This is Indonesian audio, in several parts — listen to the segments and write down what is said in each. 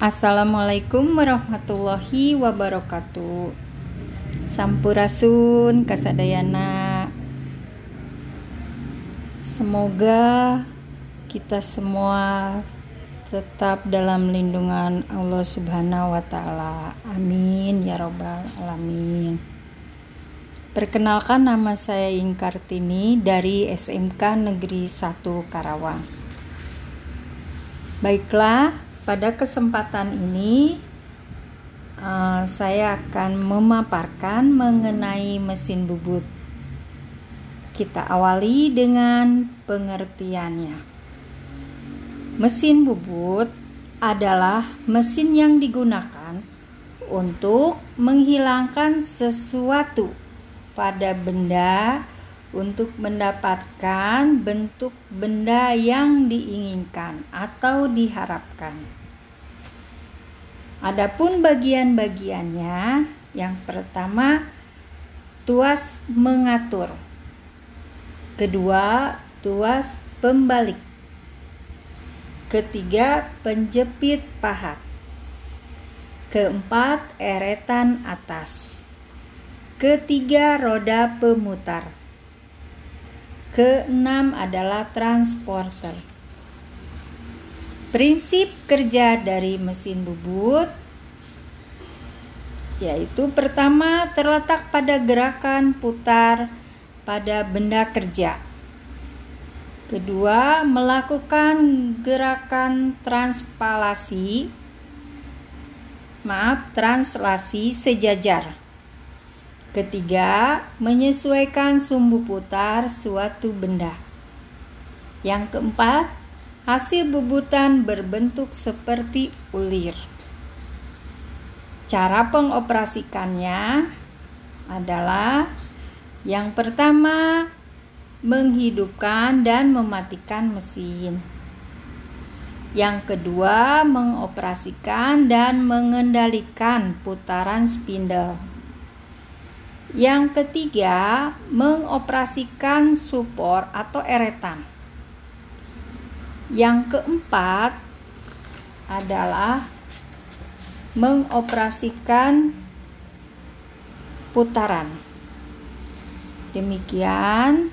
Assalamualaikum warahmatullahi wabarakatuh. Sampurasun kasadayana. Semoga kita semua tetap dalam lindungan Allah Subhanahu wa taala. Amin ya robbal alamin. Perkenalkan nama saya Ingkartini dari SMK Negeri 1 Karawang. Baiklah, pada kesempatan ini uh, saya akan memaparkan mengenai mesin bubut. Kita awali dengan pengertiannya. Mesin bubut adalah mesin yang digunakan untuk menghilangkan sesuatu pada benda untuk mendapatkan bentuk benda yang diinginkan atau diharapkan. Adapun bagian-bagiannya, yang pertama tuas mengatur. Kedua, tuas pembalik. Ketiga, penjepit pahat. Keempat, eretan atas. Ketiga, roda pemutar. Keenam adalah transporter. Prinsip kerja dari mesin bubut yaitu pertama terletak pada gerakan putar pada benda kerja. Kedua, melakukan gerakan transpalasi maaf, translasi sejajar. Ketiga, menyesuaikan sumbu putar suatu benda. Yang keempat, hasil bubutan berbentuk seperti ulir. Cara pengoperasikannya adalah yang pertama, menghidupkan dan mematikan mesin. Yang kedua, mengoperasikan dan mengendalikan putaran spindle. Yang ketiga, mengoperasikan support atau eretan. Yang keempat adalah mengoperasikan putaran. Demikian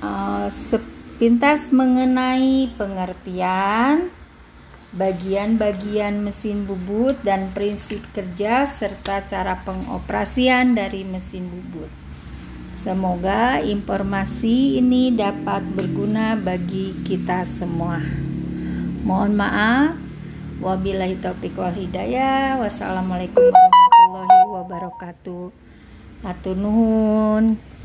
uh, sepintas mengenai pengertian bagian-bagian mesin bubut dan prinsip kerja serta cara pengoperasian dari mesin bubut. Semoga informasi ini dapat berguna bagi kita semua. Mohon maaf. Wabillahi taufiq wal hidayah. Wassalamualaikum warahmatullahi wabarakatuh. Atur nuhun.